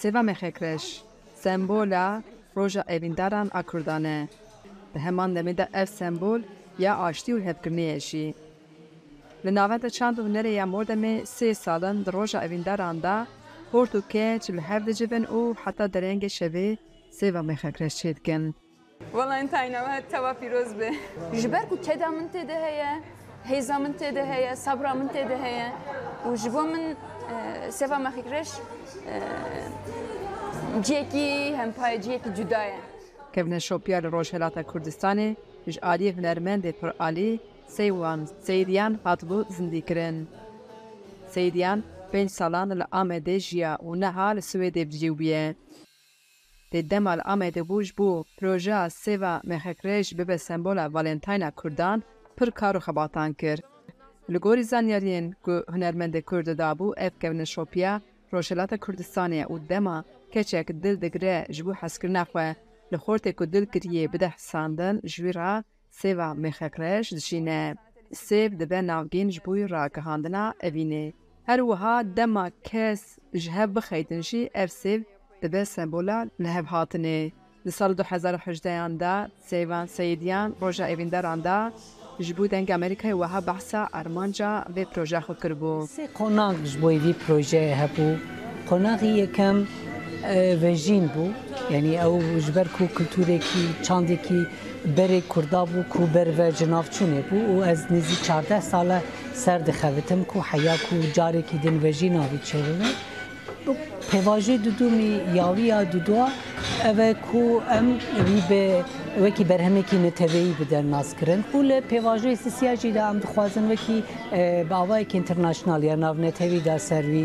Sêva Mexekreş, sembola Roja Evîndaran a Kurdan e. Di heman demê de ev sembol ya aştî û hevkirinê ye jî. Li Navenda Çand û Hunerê ya Mordemê sê sal in di Roja Evîndaran de xort û keç li hev dicivin û heta derengê şevê sêva Mexekreş çêdikin. Valentine we tewa pîroz be. Ji ber ku keda min tê de heye, hêza min tê de heye, sabra min tê de heye û ji bo min seva Mexîkreş ciyekî hempa ye, ciyekî cuda ye. Kevne Şopiya li Rojhilata Kurdistanê ji aliyê hunermendê piralî Seywan Seyidiyan hatibû zindîkirin. Seyidiyan pênc salan li Amedê jiya û niha li Swêdê bicî bûye. Lê dema li Amedê roj bû projeya sêva mexekirêj bibe sembola Valentayna Kurdan, pir kar û xebatan kir. Li gorî zanyariyên ku hunermendê Kurd didabû ev kevneşopiya Rojhilata Kurdistanê ye û dema keçek dil digire ji bo hezkirina xwe li xortê ku dil kiriyê bide hesandin ji wî re Sêva mêxekreş dişîne. Sêv dibe navgîn ji bo ragihandina evînê. Her wiha dema kes ji hev bixeytin jî ev sêv dibe sembola li hev hatinê. Di sala du hezar û hejdeh yan de Sêvan Seyîdiyan Roja Evîndaran de ji bo Dengê Amerîkayê wiha behsa armanca vê projeya xwe kiribû. Sê qonax ji bo vî projeyê hebû. Qonaxî yekem vejîn bû. Yanî ew ji ber ku kulturêkî, çandêkî. Berê Kurda bû ku ber ve ji nav çûnê bû û ez nêzî çardeh sal e ser dixebitim ku heya ku carekî din ve jî navê çêbibe. Pêvajoyê dudûmî ya wî ya Dûdûa ev e ku em wî bi wekî berhemekî neteweyî bi dernas kirin û li pêvajoyê Sisiya jî de em dixwazin wekî bi avayekî întîrnaşnal ya navnetewî da ser wî